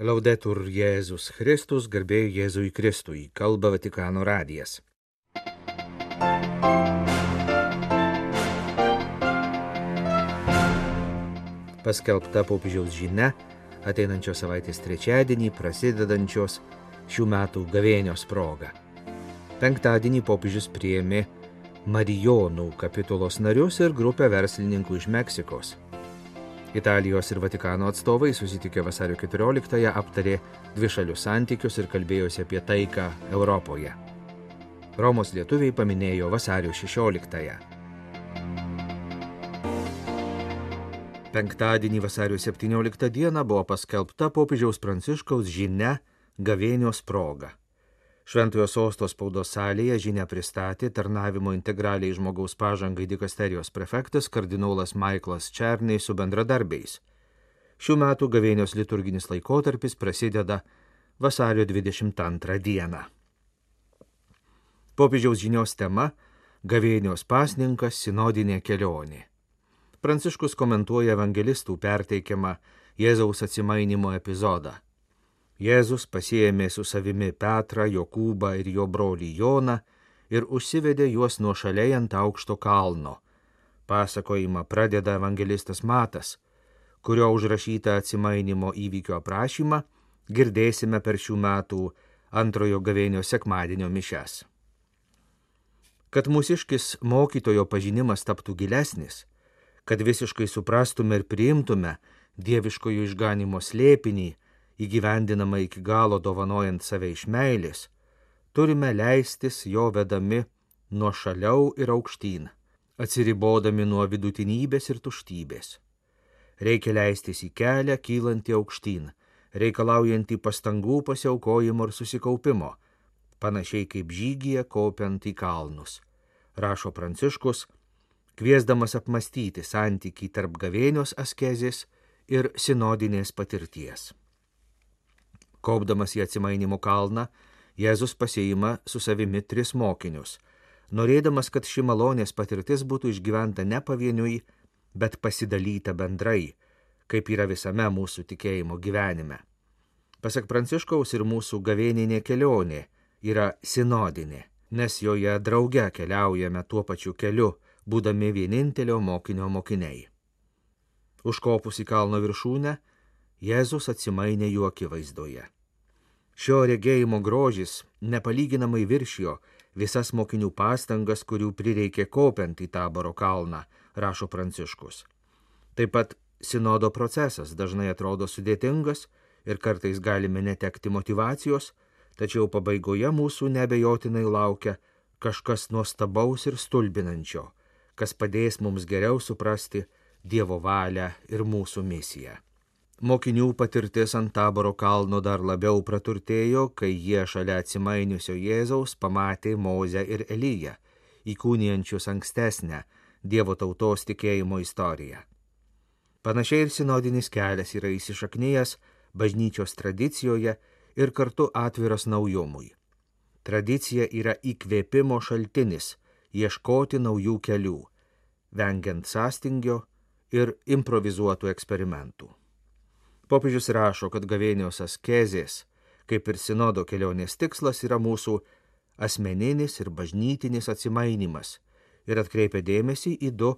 Laudetur Jėzus Kristus, garbėjai Jėzui Kristui, kalba Vatikano radijas. Paskelbta popiežiaus žinia, ateinančios savaitės trečiadienį prasidedančios šių metų gavėnios proga. Penktadienį popiežius priėmė Marijonų kapitulos narius ir grupę verslininkų iš Meksikos. Italijos ir Vatikano atstovai susitikę vasario 14-ąją aptarė dvišalius santykius ir kalbėjosi apie taiką Europoje. Romos lietuviai paminėjo vasario 16-ąją. Penktadienį vasario 17 dieną buvo paskelbta popiežiaus pranciškaus žinia gavėnios proga. Šventojo sosto spaudos salėje žinia pristatė tarnavimo integraliai žmogaus pažangai dikasterijos prefektas kardinolas Michaelas Černiai su bendradarbiais. Šių metų gavėnios liturginis laikotarpis prasideda vasario 22 dieną. Popiežiaus žinios tema - gavėnios pasninkas sinodinė kelionė. Pranciškus komentuoja evangelistų perteikiamą Jėzaus atsimainimo epizodą. Jėzus pasiėmė su savimi Petrą, Jokūbą ir jo brolį Joną ir užsivedė juos nuo šaliai ant aukšto kalno. Pasakojimą pradeda evangelistas Matas, kurio užrašytą atsimainimo įvykio aprašymą girdėsime per šių metų antrojo gavėnio sekmadienio mišes. Kad mūsiškis mokytojo pažinimas taptų gilesnis, kad visiškai suprastume ir priimtume dieviškojo išganimo slėpinį, įgyvendinama iki galo dovanojant save iš meilės, turime leistis jo vedami nuo šaliau ir aukštyn, atsiribodami nuo vidutinybės ir tuštybės. Reikia leistis į kelią kylantį aukštyn, reikalaujantį pastangų pasiaukojimo ir susikaupimo, panašiai kaip žygyje kopiant į kalnus, rašo Pranciškus, kviesdamas apmastyti santykį tarp gavėnios askezės ir sinodinės patirties. Kaupdamas į atsimainimo kalną, Jėzus pasiima su savimi tris mokinius, norėdamas, kad ši malonės patirtis būtų išgyventa ne pavieniui, bet pasidalyta bendrai, kaip yra visame mūsų tikėjimo gyvenime. Pasak Pranciškaus ir mūsų gavėninė kelionė yra sinodinė, nes joje drauge keliaujame tuo pačiu keliu, būdami vienintelio mokinio mokiniai. Užkopus į kalno viršūnę, Jėzus atsimainė jų akivaizdoje. Šio regėjimo grožis nepalyginamai viršijo visas mokinių pastangas, kurių prireikė kopiant į taboro kalną, rašo Pranciškus. Taip pat sinodo procesas dažnai atrodo sudėtingas ir kartais galime netekti motivacijos, tačiau pabaigoje mūsų nebejotinai laukia kažkas nuostabaus ir stulbinančio, kas padės mums geriau suprasti Dievo valią ir mūsų misiją. Mokinių patirtis ant taboro kalno dar labiau praturtėjo, kai jie šalia atsimainiusio Jėzaus pamatė Mozę ir Elyją, įkūnijančius ankstesnę Dievo tautos tikėjimo istoriją. Panašiai ir sinodinis kelias yra įsišaknyjęs bažnyčios tradicijoje ir kartu atviras naujumui. Tradicija yra įkvėpimo šaltinis ieškoti naujų kelių, vengiant sąstingio ir improvizuotų eksperimentų. Popiežius rašo, kad gavėnios askezės, kaip ir sinodo kelionės tikslas, yra mūsų asmeninis ir bažnytinis atsimainimas ir atkreipia dėmesį į du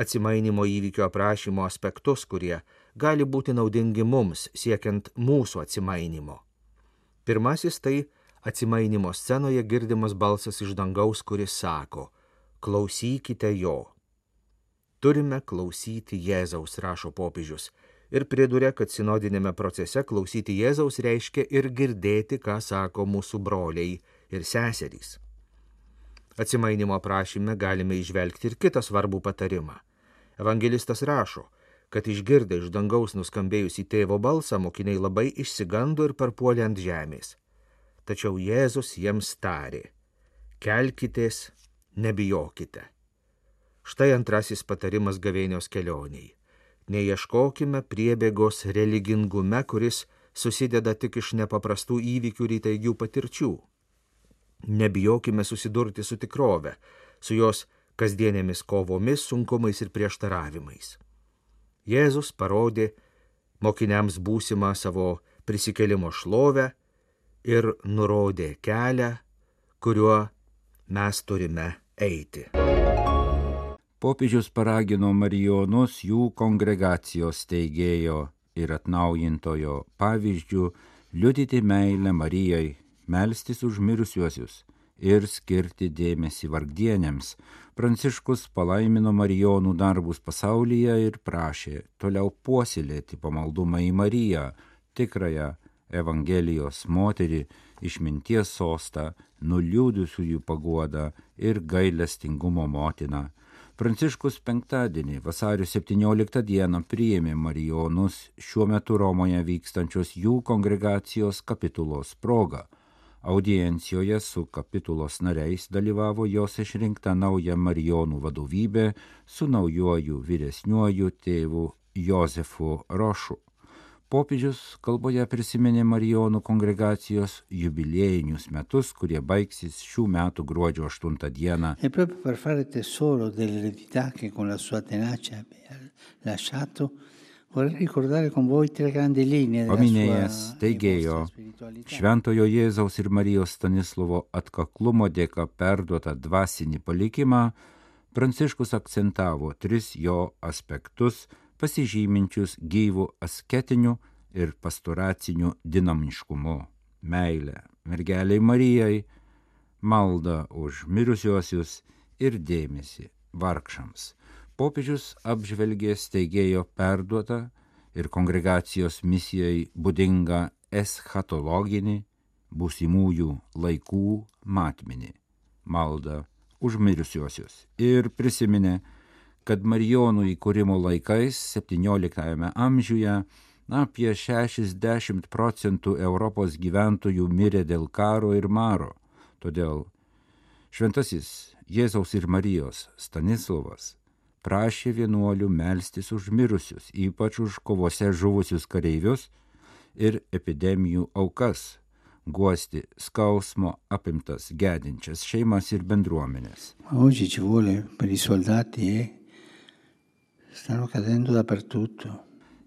atsimainimo įvykio aprašymo aspektus, kurie gali būti naudingi mums siekiant mūsų atsimainimo. Pirmasis tai atsimainimo scenoje girdimas balsas iš dangaus, kuris sako, klausykite jo. Turime klausyti Jėzaus, rašo popiežius, ir priduria, kad sinodinėme procese klausyti Jėzaus reiškia ir girdėti, ką sako mūsų broliai ir seserys. Atsimainimo aprašyme galime išvelgti ir kitą svarbų patarimą. Evangelistas rašo, kad išgirdę iš dangaus nuskambėjusį tėvo balsą mokiniai labai išsigando ir parpuolė ant žemės. Tačiau Jėzus jiems tarė - kelkitės, nebijokite. Štai antrasis patarimas gavėnios kelioniai neieškokime priebėgos religingume, kuris susideda tik iš nepaprastų įvykių ir įtaigių patirčių. Nebijokime susidurti su tikrove, su jos kasdienėmis kovomis, sunkumais ir prieštaravimais. Jėzus parodė mokiniams būsimą savo prisikelimo šlovę ir nurodė kelią, kuriuo mes turime eiti. Popiežius paragino marijonus jų kongregacijos teigėjo ir atnaujintojo pavyzdžių liudyti meilę Marijai, melstis už mirusiuosius ir skirti dėmesį vargdienėms. Pranciškus palaimino marijonų darbus pasaulyje ir prašė toliau puoselėti pamaldumą į Mariją, tikrąją Evangelijos moterį, išminties sostą, nuliūdusiųjų paguodą ir gailestingumo motiną Pranciškus penktadienį, vasario 17 dieną, priėmė Marijonus šiuo metu Romoje vykstančios jų kongregacijos kapitulos proga. Audiencijoje su kapitulos nariais dalyvavo jos išrinkta nauja Marijonų vadovybė su naujoju vyresniuoju tėvu Jozefu Rošu. Popiežius kalboje prisiminė Marijonų kongregacijos jubiliejinius metus, kurie baigsis šių metų gruodžio 8 dieną. E Paminėjęs teigėjo. Šventojo Jėzaus ir Marijos Stanislovo atkaklumo dėka perduotą dvasinį palikimą, Pranciškus akcentavo tris jo aspektus pasižyminčius gyvų asketiniu ir pastoraciniu dinamiškumu - meilę mergeliai Marijai, maldą už mirusiuosius ir dėmesį vargšams. Popiežius apžvelgė steigėjo perduotą ir kongregacijos misijai būdingą eschatologinį būsimųjų laikų matmenį - maldą už mirusiuosius. Ir prisiminė, kad Marijonų įkūrimo laikais XVII amžiuje apie 60 procentų Europos gyventojų mirė dėl karo ir maro. Todėl šventasis Jėzaus ir Marijos Stanislavas prašė vienuolių melstis už mirusius, ypač už kovose žuvusius kareivius ir epidemijų aukas, guosti skausmo apimtas gedinčias šeimas ir bendruomenės. Oggi ci vuole per i soldati e stanno cadendo dappertutto.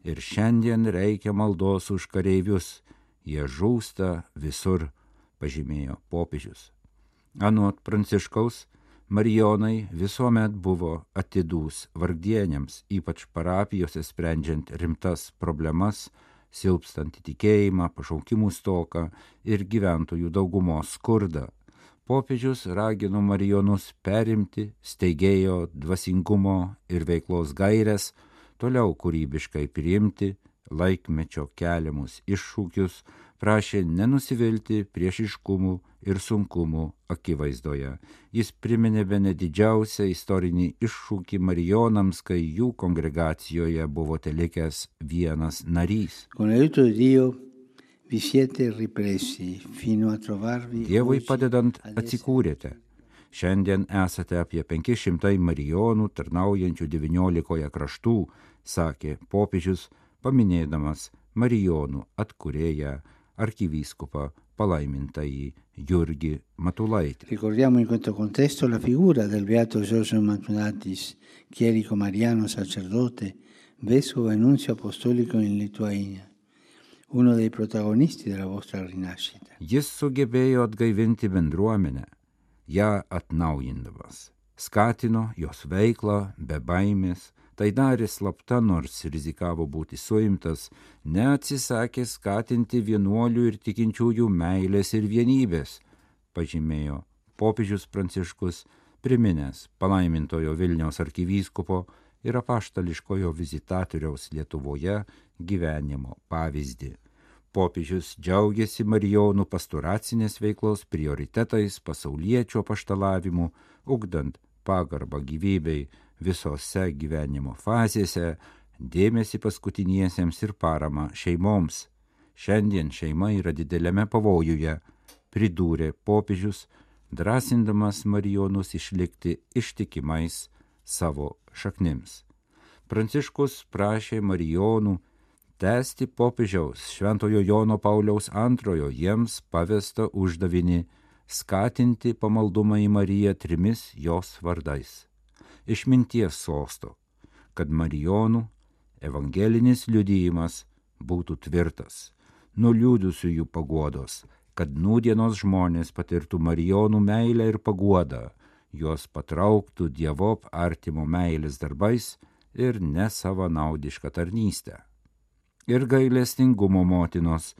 Ir šiandien reikia maldos už kareivius, jie žūsta visur, pažymėjo popiežius. Anot pranciškaus, Marijonai visuomet buvo atidūs vargdienėms, ypač parapijose sprendžiant rimtas problemas, silpstant įtikėjimą, pašaukimų stoką ir gyventojų daugumos skurdą. Popiežius ragino Marijonus perimti steigėjo dvasingumo ir veiklos gairias, toliau kūrybiškai priimti laikmečio keliamus iššūkius, prašė nenusivilti priešiškumų ir sunkumų akivaizdoje. Jis priminė bene didžiausią istorinį iššūkį Marijonams, kai jų kongregacijoje buvo telikęs vienas narys. Con l'aiuto di Dio Dievui padedant atsikūrėte. Šiandien esate apie 500 marijonų tarnaujančių 19 kraštų, sakė popiežius, paminėdamas marijonų atkūrėją arkivyskupą palaimintąjį Jurgį Matulaitį. Ricordiamo in questo contesto la figura del beato Giorgio Matunatis, chierico mariano sacerdote, vescovo e nunzio apostolico in Lituania, uno dei protagonisti della vostra rinascita. Jis sugebėjo atgaivinti bendruomenę, ją atnaujindamas. Skatino jos veiklą be baimės, tai darė slapta, nors rizikavo būti suimtas, neatsisakė skatinti vienuolių ir tikinčiųjų meilės ir vienybės, pažymėjo popiežius pranciškus, priminęs palaimintojo Vilniaus arkivyskupo ir apaštališkojo vizitatoriaus Lietuvoje gyvenimo pavyzdį. Popiežius džiaugiasi Marijonų pastoracinės veiklos prioritetais, pasaulietčio paštalavimu, ugdant pagarbą gyvybei visose gyvenimo fazėse, dėmesį paskutiniesiems ir paramą šeimoms. Šiandien šeima yra dideliame pavojuje, pridūrė popiežius, drąsindamas Marijonus išlikti ištikimais savo šaknims. Pranciškus prašė Marijonų tęsti popiežiaus Šventojo Jono Pauliaus antrojo jiems pavestą uždavinį skatinti pamaldumą į Mariją trimis jos vardais. Išminties sosto, kad Marijonų evangelinis liudijimas būtų tvirtas, nuliūdusiųjų paguodos, kad nūdienos žmonės patirtų Marijonų meilę ir paguodą, juos patrauktų dievop artimo meilės darbais ir nesavanaudišką tarnystę. Ir gailestingumo motinos,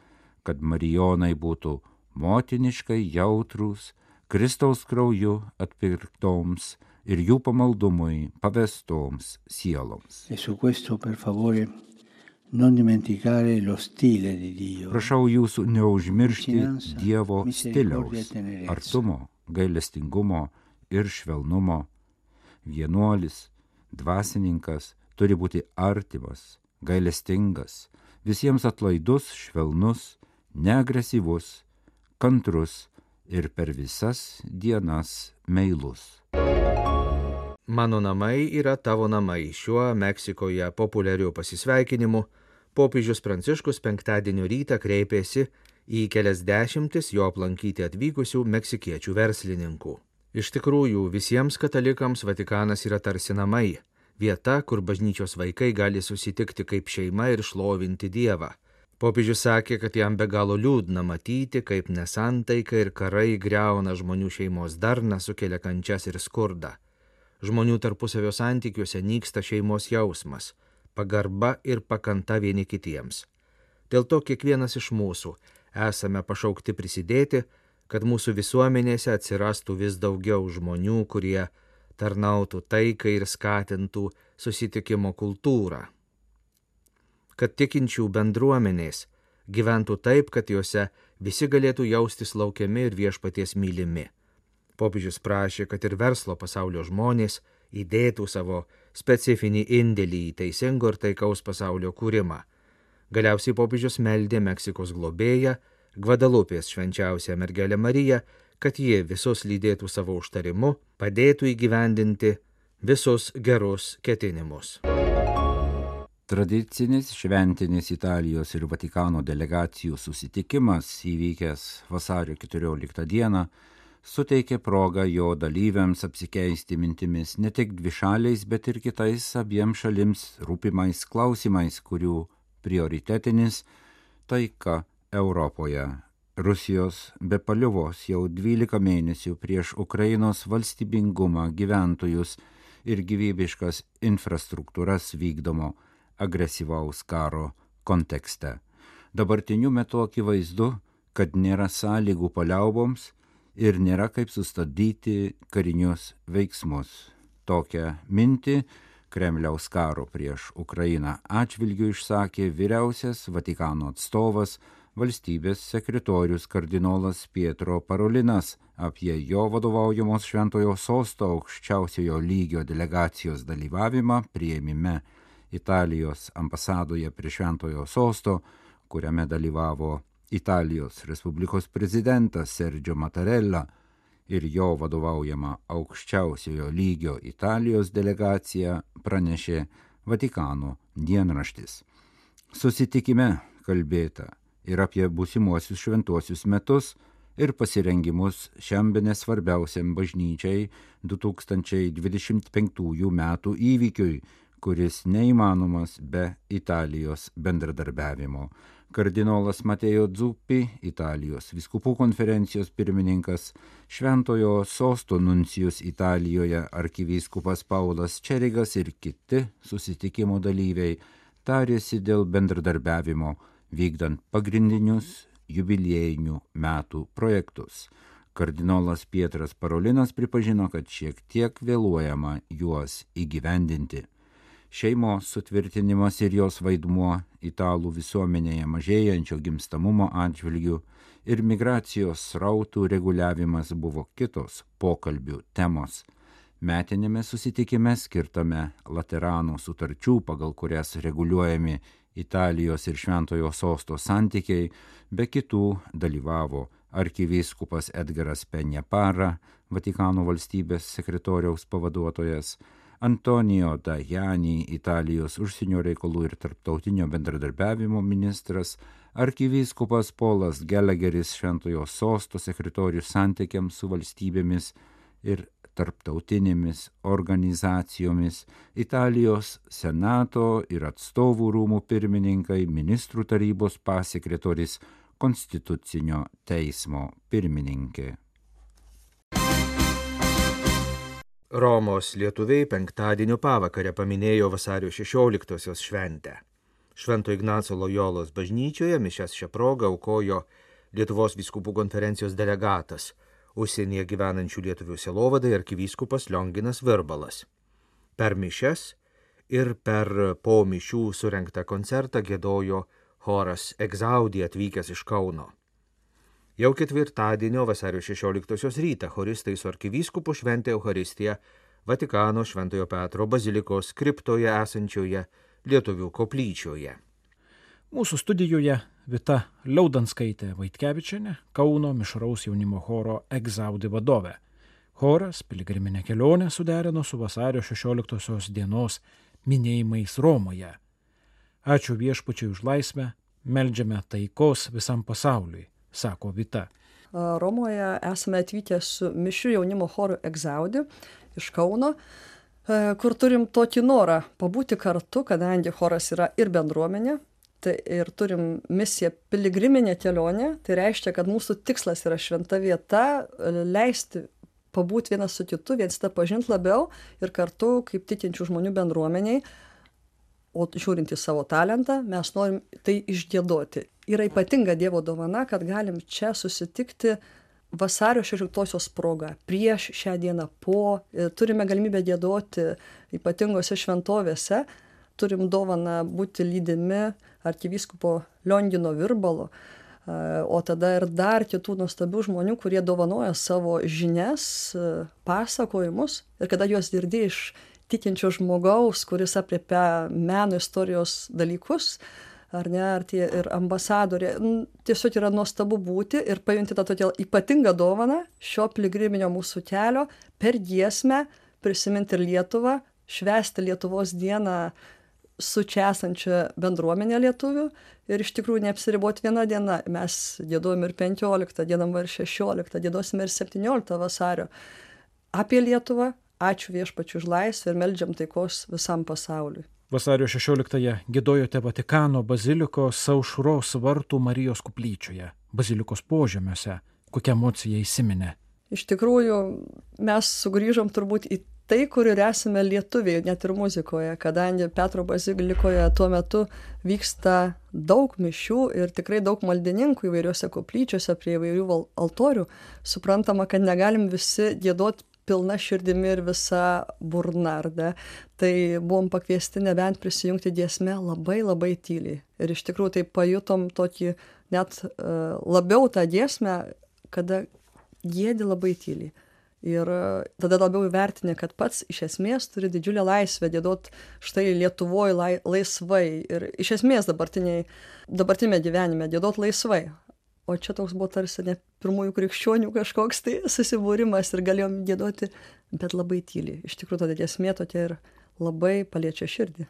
kad Marijonai būtų motiniškai jautrus, Kristaus krauju atpirktoms ir jų pamaldumui pavestoms sieloms. Questo, favore. Prašau jūsų neužmiršti Dievo stiliaus, artumo, gailestingumo ir švelnumo. Vienuolis, dvasininkas turi būti artimas, gailestingas, visiems atlaidus, švelnus, neagresyvus, kantrus ir per visas dienas meilus. Mano namai yra tavo namai. Šiuo Meksikoje populiariu pasisveikinimu popiežius Pranciškus penktadienio rytą kreipėsi į kelias dešimtis jo aplankyti atvykusių meksikiečių verslininkų. Iš tikrųjų, visiems katalikams Vatikanas yra tarsi namai - vieta, kur bažnyčios vaikai gali susitikti kaip šeima ir šlovinti Dievą. Popiežius sakė, kad jam be galo liūdna matyti, kaip nesantaika ir karai greuna žmonių šeimos darną, sukelia kančias ir skurdą. Žmonių tarpusavio santykiuose nyksta šeimos jausmas, pagarba ir pakanta vieni kitiems. Dėl to kiekvienas iš mūsų esame pašaukti prisidėti, kad mūsų visuomenėse atsirastų vis daugiau žmonių, kurie tarnautų taikai ir skatintų susitikimo kultūrą. Kad tikinčių bendruomenės gyventų taip, kad juose visi galėtų jaustis laukiami ir viešpaties mylimi. Popiežius prašė, kad ir verslo pasaulio žmonės įdėtų savo specifinį indėlį į teisingo ir taikaus pasaulio kūrimą. Galiausiai popiežius meldė Meksikos globėją, Gvadalupės švenčiausią mergelę Mariją, kad ji visus lydėtų savo užtarimu, padėtų įgyvendinti visus gerus ketinimus. Tradicinis šventinis Italijos ir Vatikano delegacijų susitikimas įvykęs vasario 14 dieną suteikė progą jo dalyviams apsikeisti mintimis ne tik dvišaliais, bet ir kitais abiem šalims rūpimais klausimais, kurių prioritetinis taika Europoje. Rusijos be paliuvos jau 12 mėnesių prieš Ukrainos valstybingumą gyventojus ir gyvybiškas infrastruktūras vykdomo agresyvaus karo kontekste. Dabartiniu metu akivaizdu, kad nėra sąlygų paliauboms ir nėra kaip sustabdyti karinius veiksmus. Tokią mintį Kremliaus karo prieš Ukrainą atžvilgių išsakė vyriausias Vatikano atstovas valstybės sekretorius kardinolas Pietro Parolinas apie jo vadovaujamos Šventojo sosto aukščiausiojo lygio delegacijos dalyvavimą prieimime Italijos ambasadoje prie Šventojo sosto, kuriame dalyvavo Italijos Respublikos prezidentas Sergio Mattarella ir jo vadovaujama aukščiausiojo lygio Italijos delegacija pranešė Vatikano dienraštis. Susitikime kalbėta ir apie būsimuosius šventuosius metus ir pasirengimus šiam be nesvarbiausiam bažnyčiai 2025 metų įvykiui, kuris neįmanomas be Italijos bendradarbiavimo. Kardinolas Matėjo Dzuppi, Italijos viskupų konferencijos pirmininkas, Šventojo sosto nuncijus Italijoje arkivyskupas Paulas Čerigas ir kiti susitikimo dalyviai tarėsi dėl bendradarbiavimo vykdant pagrindinius jubiliejinių metų projektus. Kardinolas Pietras Parolinas pripažino, kad šiek tiek vėluojama juos įgyvendinti. Šeimos sutvirtinimas ir jos vaidmuo italų visuomenėje mažėjančio gimstamumo atžvilgių ir migracijos srautų reguliavimas buvo kitos pokalbių temos. Metinėme susitikime skirtame Laterano sutarčių, pagal kurias reguliuojami Italijos ir Šventojo sosto santykiai, be kitų dalyvavo arkivyskupas Edgaras Penjapara, Vatikano valstybės sekretoriaus pavaduotojas, Antonijo Dajani, Italijos užsienio reikalų ir tarptautinio bendradarbiavimo ministras, arkivyskupas Polas Gelegeris Šventojo sosto sekretorius santykiams su valstybėmis ir tarptautinėmis organizacijomis, Italijos senato ir atstovų rūmų pirmininkai, ministrų tarybos pasekretoris, konstitucinio teismo pirmininkė. Romos lietuviai penktadienio pavakarę paminėjo vasario 16-osios šventę. Švento Ignaco Lojolos bažnyčioje mišęs šią progą aukojo Lietuvos viskupų konferencijos delegatas, užsienyje gyvenančių lietuvių selovadai arkivyskupas Lionginas Virbalas. Per mišes ir per po mišių surenktą koncertą gėdojo choras Egzaudį atvykęs iš Kauno. Jau ketvirtadienio vasario 16 rytą choristai su arkivyskupu šventė Euharistiją Vatikano Šventojo Petro bazilikos kriptoje esančioje Lietuvių koplyčioje. Mūsų studijoje Vita Liaudanskaitė Vaitkevičiane, Kauno mišraus jaunimo choro Egzaudi vadovė. Choras piligriminę kelionę suderino su vasario 16 dienos minėjimais Romoje. Ačiū viešpačiui už laisvę, meldžiame taikos visam pasauliui, sako Vita. Romoje esame atvykę su mišių jaunimo choru Egzaudi iš Kauno, kur turim tokį norą pabūti kartu, kadangi choras yra ir bendruomenė, tai ir turim misiją piligriminė kelionė, tai reiškia, kad mūsų tikslas yra šventa vieta, leisti pabūti vienas su kitu, viens tą pažinti labiau ir kartu, kaip tikinčių žmonių bendruomeniai, o žiūrint į savo talentą, mes norim tai išgėdoti. Yra ypatinga Dievo dovana, kad galim čia susitikti vasario 16-osios proga, prieš šią dieną, po, turime galimybę gėdoti ypatingose šventovėse, turim dovaną būti lydimi arkivyskupo Liongino Virbalo, o tada ir dar kitų nuostabių žmonių, kurie dovanoja savo žinias, pasakojimus ir kada juos girdė iš tikinčio žmogaus, kuris apriepia meno istorijos dalykus, ar ne, ar tie ir ambasadorė. Tiesiog yra nuostabu būti ir pajunti tą tokią ypatingą dovaną šio piligriminio mūsų kelio per giesmę prisiminti ir Lietuvą, švęsti Lietuvos dieną su čia esančia bendruomenė lietuvių ir iš tikrųjų neapsiriboti vieną dieną. Mes gėdojom ir 15, gėdam ir 16, gėdosim ir 17 vasario. Apie Lietuvą, ačiū viešpačiu už laisvę ir meldžiam taikos visam pasauliui. Vasario 16-ąją gėdojote Vatikano bazilikos saušros vartų Marijos kuplyčioje, bazilikos požemiuose. Kokia emocija įsiminė? Iš tikrųjų, mes sugrįžom turbūt į tai, kur ir esame lietuviai, net ir muzikoje, kadangi Petro bazilikoje tuo metu vyksta daug mišių ir tikrai daug maldininkų įvairiuose koplyčiose prie įvairių altorių, suprantama, kad negalim visi gėdoti pilna širdimi ir visa burnarda. Tai buvom pakviesti nebent prisijungti giesmę labai labai tyliai. Ir iš tikrųjų tai pajutom tokį net uh, labiau tą giesmę, kada gėdi labai tyliai. Ir tada labiau įvertinė, kad pats iš esmės turi didžiulę laisvę dėdot štai Lietuvoje lai, laisvai. Ir iš esmės dabartinėme gyvenime dėdot laisvai. O čia toks buvo tarsi ne pirmųjų krikščionių kažkoks tai susibūrimas ir galėjom gėdoti, bet labai tyliai. Iš tikrųjų, tada esmė tokia ir labai paliečia širdį.